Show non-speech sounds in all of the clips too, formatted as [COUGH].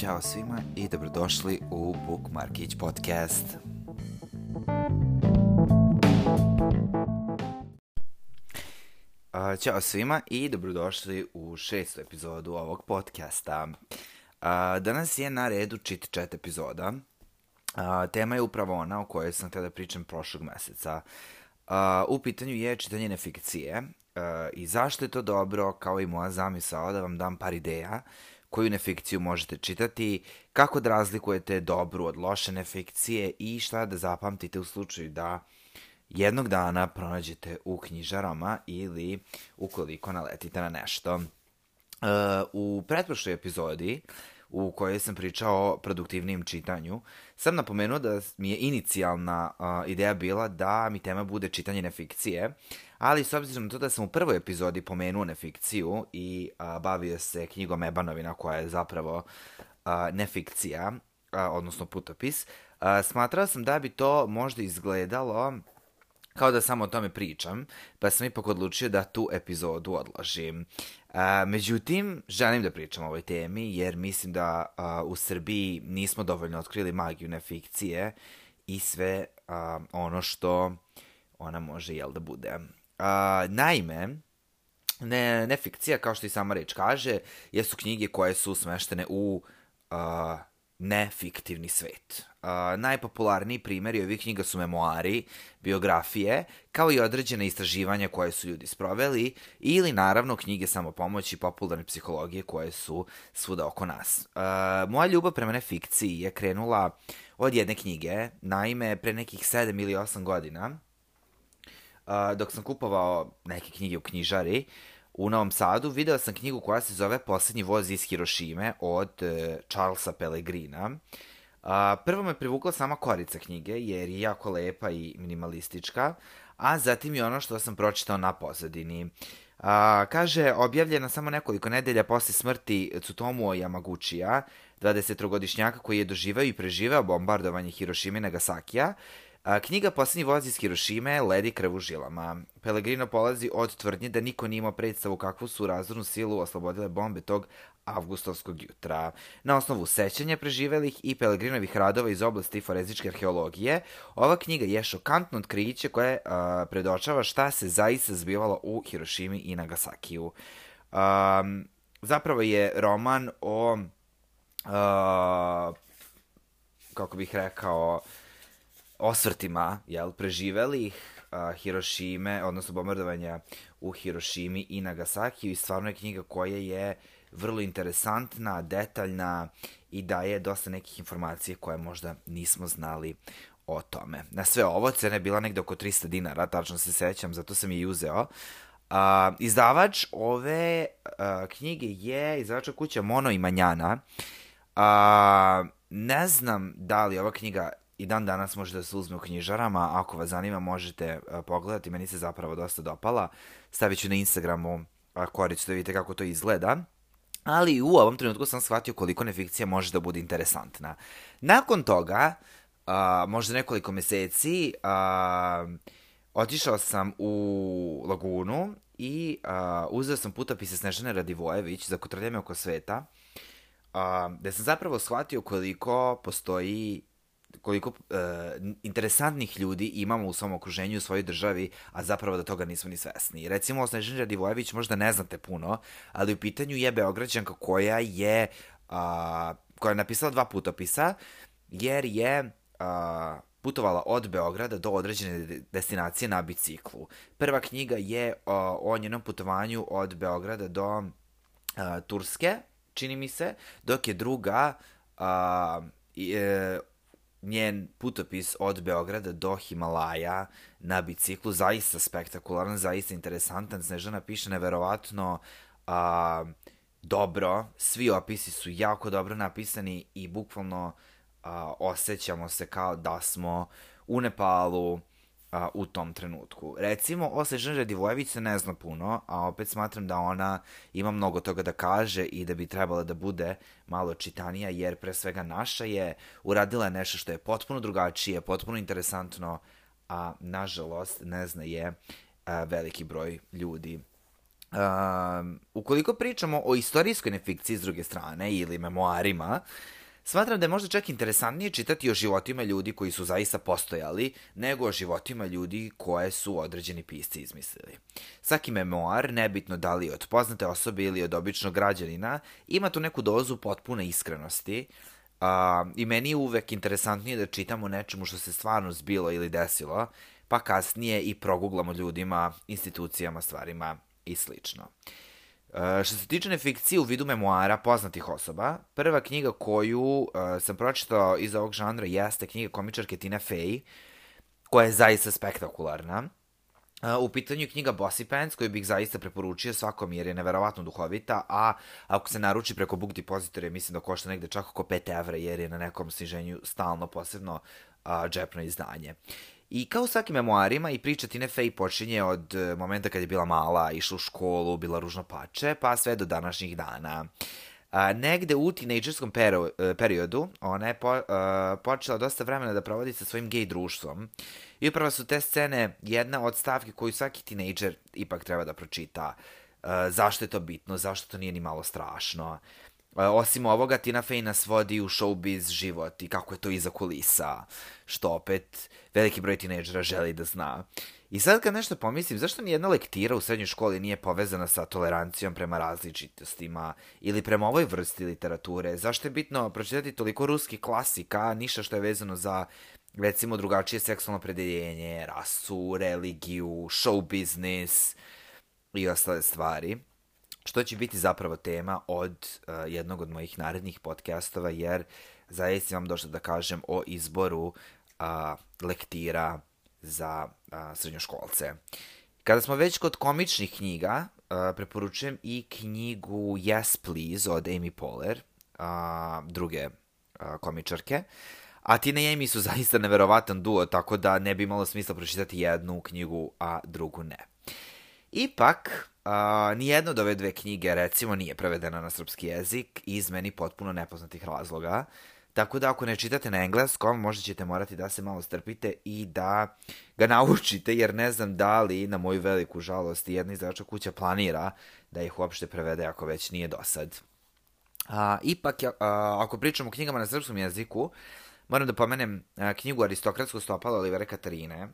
Ćao svima i dobrodošli u Bookmarkić podcast. Ćao svima i dobrodošli u šestu epizodu ovog podcasta. Danas je na redu Chit Chat epizoda. Tema je upravo ona o kojoj sam htio da pričam prošlog meseca. U pitanju je čitanje nefikcije i zašto je to dobro, kao i moja zamisao da vam dam par ideja koju nefikciju možete čitati, kako da razlikujete dobru od loše nefikcije i šta da zapamtite u slučaju da jednog dana pronađete u knjižarama ili ukoliko naletite na nešto. Uh, u pretprošloj epizodi u kojoj sam pričao o produktivnijem čitanju, sam napomenuo da mi je inicijalna ideja bila da mi tema bude čitanje nefikcije, ali s obzirom na to da sam u prvoj epizodi pomenuo nefikciju i a, bavio se knjigom Ebanovina koja je zapravo a, nefikcija, a, odnosno putopis, a, smatrao sam da bi to možda izgledalo kao da samo o tome pričam, pa sam ipak odlučio da tu epizodu odložim. A, međutim, želim da pričam o ovoj temi, jer mislim da a, u Srbiji nismo dovoljno otkrili magiju nefikcije i sve a, ono što ona može, jel da bude. Naime, ne, ne fikcija, kao što i sama reč kaže, jesu knjige koje su smeštene u a, nefiktivni svet. Uh, najpopularniji primjeri ovih knjiga su memoari, biografije, kao i određene istraživanja koje su ljudi sproveli, ili naravno knjige samopomoći popularne psihologije koje su svuda oko nas. Uh, moja ljubav prema nefikciji je krenula od jedne knjige, naime pre nekih 7 ili 8 godina, uh, dok sam kupovao neke knjige u knjižari u Novom Sadu, video sam knjigu koja se zove Poslednji voz iz Hirošime od uh, Charlesa Pellegrina. Uh, prvo me privukla sama korica knjige, jer je jako lepa i minimalistička, a zatim i ono što sam pročitao na pozadini. A, kaže, objavljena samo nekoliko nedelja posle smrti Tsutomu Yamaguchija, 23-godišnjaka koji je doživao i preživeo bombardovanje Hirošime i Nagasakija, A, knjiga Poslednji voz iz Hirošime ledi krv u žilama. Pellegrino polazi od tvrdnje da niko nije imao predstavu kakvu su razornu silu oslobodile bombe tog avgustovskog jutra. Na osnovu sećanja preživelih i Pellegrinovih radova iz oblasti forenzičke arheologije, ova knjiga je šokantno otkriće koje a, predočava šta se zaista zbivalo u Hirošimi i Nagasakiju. Um, zapravo je roman o a, kako bih rekao osvrtima, jel, preživelih uh, Hirošime, odnosno bombardovanja u Hirošimi i Nagasakiju i stvarno je knjiga koja je vrlo interesantna, detaljna i daje dosta nekih informacija koje možda nismo znali o tome. Na sve ovo cena je bila negde oko 300 dinara, tačno se sećam, zato sam je i uzeo. Uh, izdavač ove uh, knjige je izdavača kuća Mono i Manjana. Uh, ne znam da li ova knjiga i dan danas može da se uzme u knjižarama. Ako vas zanima, možete uh, pogledati. Meni se zapravo dosta dopala. Stavit ću na Instagramu uh, koricu da vidite kako to izgleda. Ali u ovom trenutku sam shvatio koliko nefikcija može da bude interesantna. Nakon toga, uh, možda nekoliko meseci, uh, otišao sam u Lagunu i uh, uzeo sam putopise Snežane Radivojević za kotrljame oko sveta, uh, gde sam zapravo shvatio koliko postoji koliko uh, interesantnih ljudi imamo u svom okruženju, u svojoj državi, a zapravo da toga nismo ni svesni. Recimo, Snežana Radivojević možda ne znate puno, ali u pitanju je Beograđanka koja je, uh, koja je napisala dva putopisa, jer je uh, putovala od Beograda do određene destinacije na biciklu. Prva knjiga je uh, o njenom putovanju od Beograda do uh, Turske, čini mi se, dok je druga uh, e, njen putopis od Beograda do Himalaja na biciklu, zaista spektakularan, zaista interesantan. Snežana piše neverovatno a, dobro, svi opisi su jako dobro napisani i bukvalno a, osjećamo se kao da smo u Nepalu, a, u tom trenutku. Recimo, o Snežani Radivojević se ne zna puno, a opet smatram da ona ima mnogo toga da kaže i da bi trebala da bude malo čitanija, jer pre svega naša je uradila nešto što je potpuno drugačije, potpuno interesantno, a nažalost ne zna je a, veliki broj ljudi Um, ukoliko pričamo o istorijskoj nefikciji s druge strane ili memoarima, smatram da je možda čak interesantnije čitati o životima ljudi koji su zaista postojali, nego o životima ljudi koje su određeni pisci izmislili. Svaki memoar, nebitno da li od poznate osobe ili od običnog građanina, ima tu neku dozu potpune iskrenosti, Uh, I meni je uvek interesantnije da čitamo nečemu što se stvarno zbilo ili desilo, pa kasnije i proguglamo ljudima, institucijama, stvarima i slično. Uh, što se tiče nefikcije u vidu memoara poznatih osoba, prva knjiga koju uh, sam pročitao iz ovog žanra jeste knjiga komičarke Tina Fey, koja je zaista spektakularna. Uh, u pitanju je knjiga Bossy Pants, koju bih zaista preporučio svakom jer je neverovatno duhovita, a ako se naruči preko Book Depository, mislim da košta negde čak oko 5 evra, jer je na nekom sniženju stalno posebno uh, džepno izdanje. I kao u svakim memoarima i priča Tine Fey počinje od uh, momenta kad je bila mala, išla u školu, bila ružno pače, pa sve do današnjih dana. A, negde u tinejdžerskom peru, periodu ona je po, a, počela dosta vremena da provodi sa svojim gej društvom. I upravo su te scene jedna od stavke koju svaki tinejdžer ipak treba da pročita. A, zašto je to bitno, zašto to nije ni malo strašno. A, osim ovoga, Tina Fey nas vodi u showbiz život i kako je to iza kulisa, što opet veliki broj tinejdžera želi da zna. I sad kad nešto pomislim, zašto ni jedna lektira u srednjoj školi nije povezana sa tolerancijom prema različitostima ili prema ovoj vrsti literature? Zašto je bitno pročitati toliko ruskih klasika, ništa što je vezano za recimo drugačije seksualno predeljenje, rasu, religiju, show business i ostale stvari? Što će biti zapravo tema od uh, jednog od mojih narednih podcastova, jer zaista vam došlo da kažem o izboru uh, lektira za a, srednjoškolce. Kada smo već kod komičnih knjiga, a, preporučujem i knjigu Yes Please od Amy Poehler, a, druge a, komičarke. A Tina i Amy su [LAUGHS] zaista neverovatan duo, tako da ne bi imalo smisla pročitati jednu knjigu, a drugu ne. Ipak, a, nijedna od ove dve knjige, recimo, nije prevedena na srpski jezik iz meni potpuno nepoznatih razloga. Tako da ako ne čitate na engleskom, možda ćete morati da se malo strpite i da ga naučite, jer ne znam da li, na moju veliku žalost, jedna izdavača kuća planira da ih uopšte prevede ako već nije do sad. A, ipak, a, ako pričamo o knjigama na srpskom jeziku, moram da pomenem knjigu Aristokratsko stopalo Olivera Katarine.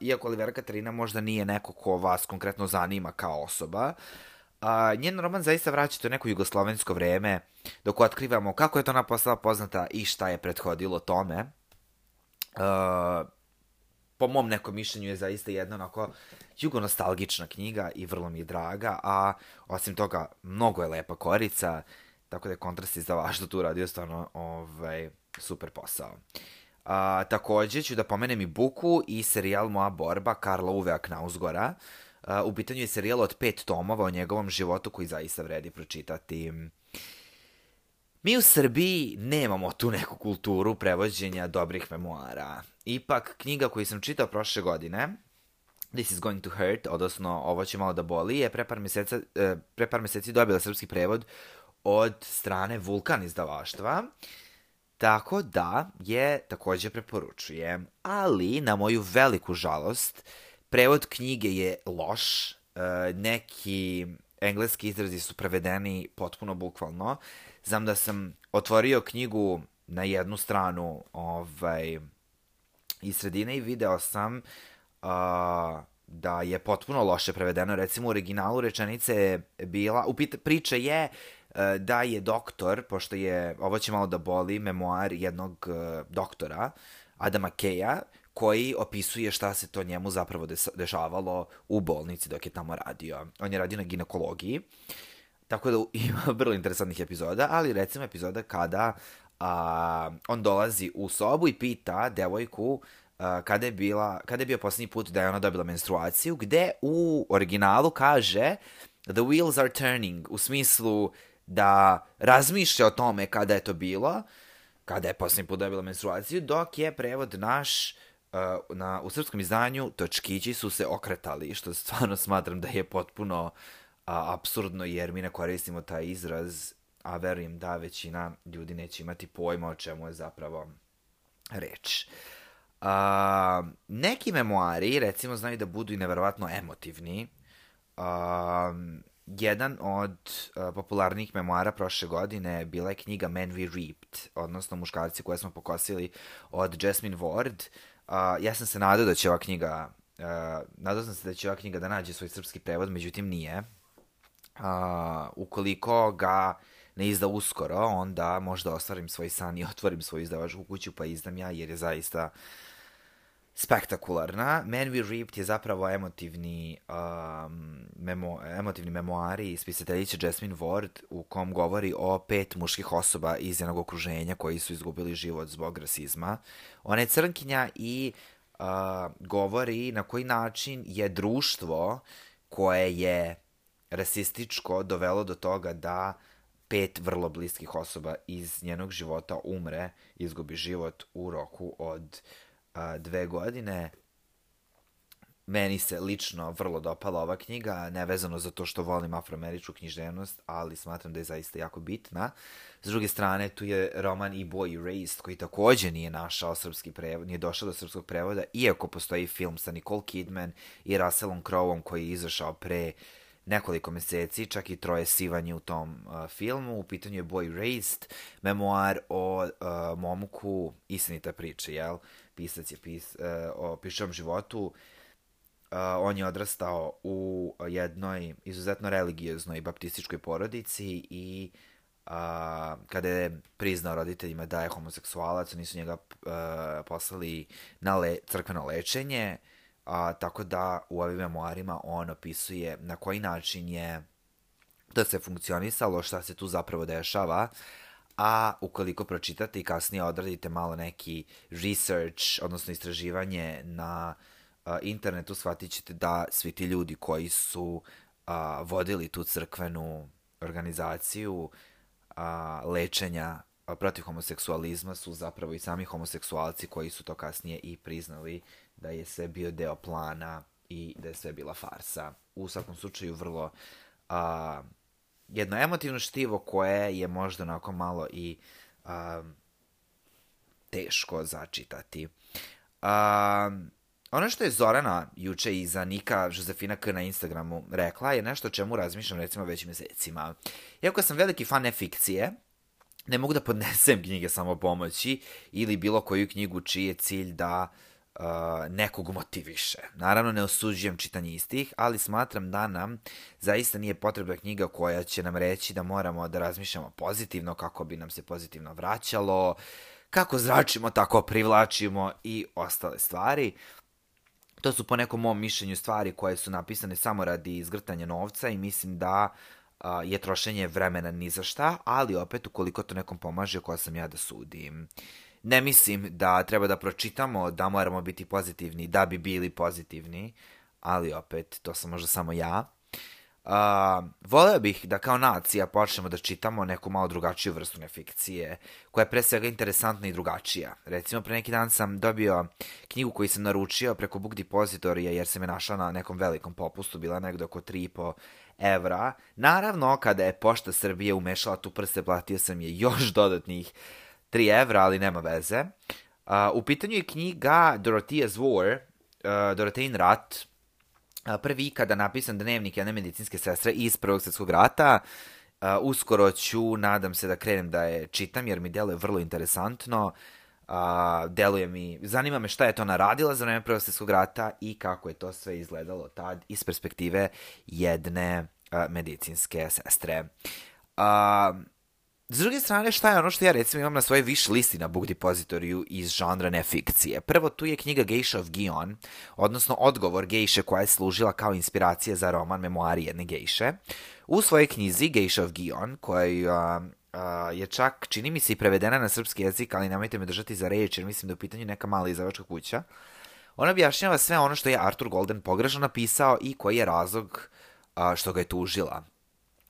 Iako Olivera Katarina možda nije neko ko vas konkretno zanima kao osoba, a, njen roman zaista vraća to neko jugoslovensko vreme, dok otkrivamo kako je to ona postala poznata i šta je prethodilo tome. A, po mom nekom mišljenju je zaista jedna onako jugonostalgična knjiga i vrlo mi je draga, a osim toga mnogo je lepa korica, tako da je kontrast izdavaštvo tu radio stvarno ovaj, super posao. A, takođe ću da pomenem i Buku i serijal Moja borba Karla Uvea Knausgora, uh, Uh, u pitanju je serijal od pet tomova o njegovom životu koji zaista vredi pročitati. Mi u Srbiji nemamo tu neku kulturu prevođenja dobrih memoara. Ipak, knjiga koju sam čitao prošle godine, This is going to hurt, odnosno ovo će malo da boli, je pre par, meseca, uh, pre par meseci dobila srpski prevod od strane Vulkan izdavaštva. Tako da je takođe preporučujem, ali na moju veliku žalost, Prevod knjige je loš, e, neki engleski izrazi su prevedeni potpuno bukvalno. Znam da sam otvorio knjigu na jednu stranu ovaj, iz sredine i video sam uh, da je potpuno loše prevedeno. Recimo u originalu rečenice je bila, upita, priča je da je doktor, pošto je, ovo će malo da boli, memoar jednog uh, doktora, Adama Keja, koji opisuje šta se to njemu zapravo dešavalo u bolnici dok je tamo radio. On je radio na ginekologiji, tako da [LAUGHS] ima vrlo interesantnih epizoda, ali recimo epizoda kada a, on dolazi u sobu i pita devojku a, kada je, bila, kada je bio poslednji put da je ona dobila menstruaciju, gde u originalu kaže the wheels are turning, u smislu da razmišlja o tome kada je to bilo, kada je poslednji put dobila menstruaciju, dok je prevod naš uh, na, u srpskom izdanju točkići su se okretali, što stvarno smatram da je potpuno uh, absurdno, jer mi ne koristimo taj izraz, a verujem da većina ljudi neće imati pojma o čemu je zapravo reč. Uh, neki memoari, recimo, znaju da budu i neverovatno emotivni. Uh, jedan od uh, popularnijih memoara prošle godine bila je knjiga Men We Reaped, odnosno Muškarci koje smo pokosili od Jasmine Ward. Uh, ja sam se nadao da će ova knjiga, uh, nadao sam se da će ova knjiga da nađe svoj srpski prevod, međutim nije. Uh, ukoliko ga ne izda uskoro, onda možda ostvarim svoj san i [LAUGHS] otvorim svoju izdavačku kuću pa izdam ja, jer je zaista spektakularna. Man We Reaped je zapravo emotivni, um, memo, emotivni memoari spisateljice Jasmine Ward u kom govori o pet muških osoba iz jednog okruženja koji su izgubili život zbog rasizma. Ona je crnkinja i uh, govori na koji način je društvo koje je rasističko dovelo do toga da pet vrlo bliskih osoba iz njenog života umre, izgubi život u roku od uh, a, dve godine. Meni se lično vrlo dopala ova knjiga, nevezano za to što volim afroameričku književnost, ali smatram da je zaista jako bitna. S druge strane, tu je roman I Boy Erased, koji takođe nije našao srpski prevod, nije došao do srpskog prevoda, iako postoji film sa Nicole Kidman i Russellom Croweom koji je izašao pre nekoliko meseci, čak i troje sivanje u tom uh, filmu. U pitanju je Boy Erased, memoar o uh, momku, istinita priča, jel? Pisac je pis, uh, o pišom životu. Uh, on je odrastao u jednoj izuzetno religioznoj baptističkoj porodici i uh, kada je priznao roditeljima da je homoseksualac, oni su njega uh, poslali na le, crkveno lečenje, a, tako da u ovim memoarima on opisuje na koji način je da se funkcionisalo, šta se tu zapravo dešava, a ukoliko pročitate i kasnije odradite malo neki research, odnosno istraživanje na uh, internetu, shvatit ćete da svi ti ljudi koji su uh, vodili tu crkvenu organizaciju uh, lečenja protiv homoseksualizma su zapravo i sami homoseksualci koji su to kasnije i priznali da je sve bio deo plana i da je sve bila farsa. U svakom slučaju vrlo a, jedno emotivno štivo koje je možda onako malo i a, teško začitati. A, ono što je Zorana juče i za Nika Josefina K na Instagramu rekla je nešto o čemu razmišljam recimo već mesecima. Iako sam veliki fan nefikcije, ne mogu da podnesem knjige samopomoći ili bilo koju knjigu čiji je cilj da uh, nekog motiviše. Naravno, ne osuđujem čitanje istih, ali smatram da nam zaista nije potrebna knjiga koja će nam reći da moramo da razmišljamo pozitivno, kako bi nam se pozitivno vraćalo, kako zračimo, tako privlačimo i ostale stvari. To su po nekom mom mišljenju stvari koje su napisane samo radi izgrtanja novca i mislim da uh, je trošenje vremena ni za šta, ali opet ukoliko to nekom pomaže, koja sam ja da sudim. Ne mislim da treba da pročitamo da moramo biti pozitivni da bi bili pozitivni, ali opet, to sam možda samo ja. Uh, voleo bih da kao nacija počnemo da čitamo neku malo drugačiju vrstu nefikcije, koja je pre svega interesantna i drugačija. Recimo, pre neki dan sam dobio knjigu koju sam naručio preko Book Depositorija jer se me našla na nekom velikom popustu, bila negde oko 3,5 evra. Naravno, kada je Pošta Srbije umešala tu prste, platio sam je još dodatnih 3 evra, ali nema veze. Uh, u pitanju je knjiga Dorothea's War, uh, Dorotein rat, uh, prvi ikada napisan dnevnik jedne medicinske sestre iz Prvog svjetskog rata. Uh, uskoro ću, nadam se da krenem da je čitam, jer mi deluje vrlo interesantno. Uh, deluje mi, zanima me šta je to ona radila za vreme Prvog svjetskog rata i kako je to sve izgledalo tad iz perspektive jedne uh, medicinske sestre. Uh, S druge strane, šta je ono što ja recimo imam na svojoj wish listi na Book Depositoriju iz žanra nefikcije? Prvo, tu je knjiga Geisha of Gion, odnosno odgovor gejše koja je služila kao inspiracija za roman Memoari jedne gejše. U svojoj knjizi Geisha of Gion, koja uh, uh, je čak, čini mi se, i prevedena na srpski jezik, ali nemojte me držati za reč, jer mislim da je u pitanju neka mala izdavačka kuća. Ona objašnjava sve ono što je Arthur Golden pogrešno napisao i koji je razlog uh, što ga je tužila.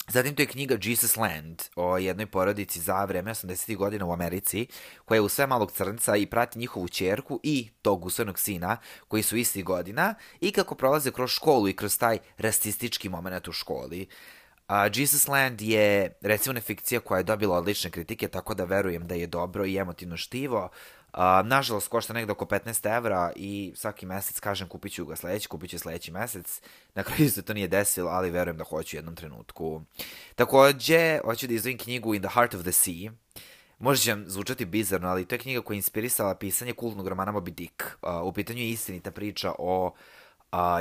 Zatim to je knjiga Jesus Land o jednoj porodici za vreme 80. godina u Americi, koja je u sve malog crnca i prati njihovu čerku i tog usvojenog sina, koji su isti godina, i kako prolaze kroz školu i kroz taj rasistički moment u školi. Uh, Jesus Land je recimo nefikcija koja je dobila odlične kritike, tako da verujem da je dobro i emotivno štivo. Uh, nažalost, košta negde oko 15 evra i svaki mesec kažem kupit ću ga sledeći, kupit ću sledeći mesec. Na kraju se to nije desilo, ali verujem da hoću u jednom trenutku. Takođe, hoću da izvojim knjigu In the Heart of the Sea. Može će vam zvučati bizarno, ali to je knjiga koja je inspirisala pisanje kultnog romana Moby Dick. Uh, u pitanju je istinita priča o uh,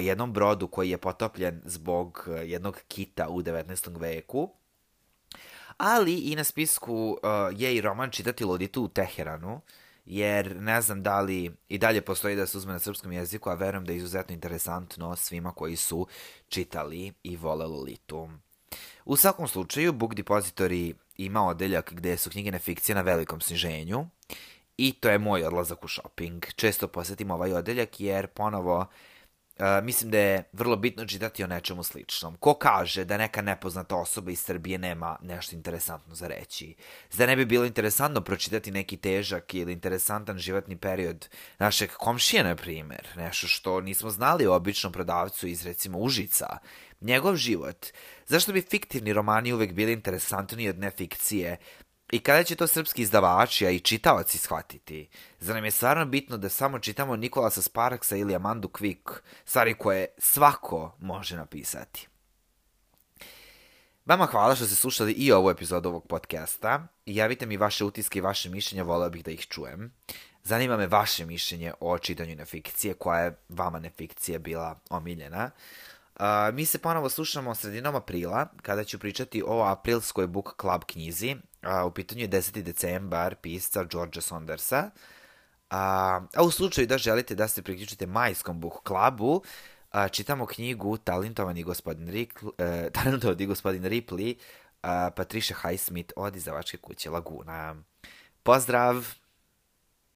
jednom brodu koji je potopljen zbog jednog kita u 19. veku ali i na spisku uh, je i roman Čitati loditu u Teheranu, jer ne znam da li i dalje postoji da se uzme na srpskom jeziku, a verujem da je izuzetno interesantno svima koji su čitali i vole Lolitu. U svakom slučaju, Book Depository ima odeljak gde su knjige fikcije na velikom sniženju i to je moj odlazak u shopping. Često posetim ovaj odeljak jer ponovo Uh, mislim da je vrlo bitno čitati o nečemu sličnom. Ko kaže da neka nepoznata osoba iz Srbije nema nešto interesantno za reći? Zda ne bi bilo interesantno pročitati neki težak ili interesantan životni period našeg komšije, na primer? Nešto što nismo znali o običnom prodavcu iz, recimo, Užica. Njegov život. Zašto bi fiktivni romani uvek bili interesantniji od nefikcije? I kada će to srpski izdavači, a i čitavaci shvatiti? Za nam je stvarno bitno da samo čitamo Nikolasa Sparksa ili Amandu Quick, stvari koje svako može napisati. Vama hvala što ste slušali i ovu epizodu ovog podcasta. Javite mi vaše utiske i vaše mišljenja, voleo bih da ih čujem. Zanima me vaše mišljenje o čitanju nefikcije, koja je vama nefikcija bila omiljena. Uh, mi se ponovo slušamo sredinom aprila, kada ću pričati o aprilskoj Book Club knjizi. Uh, u pitanju je 10. decembar pisca Georgea Saundersa. Uh, a u slučaju da želite da se priključite majskom Book Clubu, uh, čitamo knjigu Talentovani gospodin, Rick, uh, [LAUGHS] Talentovani gospodin Ripley uh, Patricia Highsmith od izdavačke kuće Laguna. Pozdrav!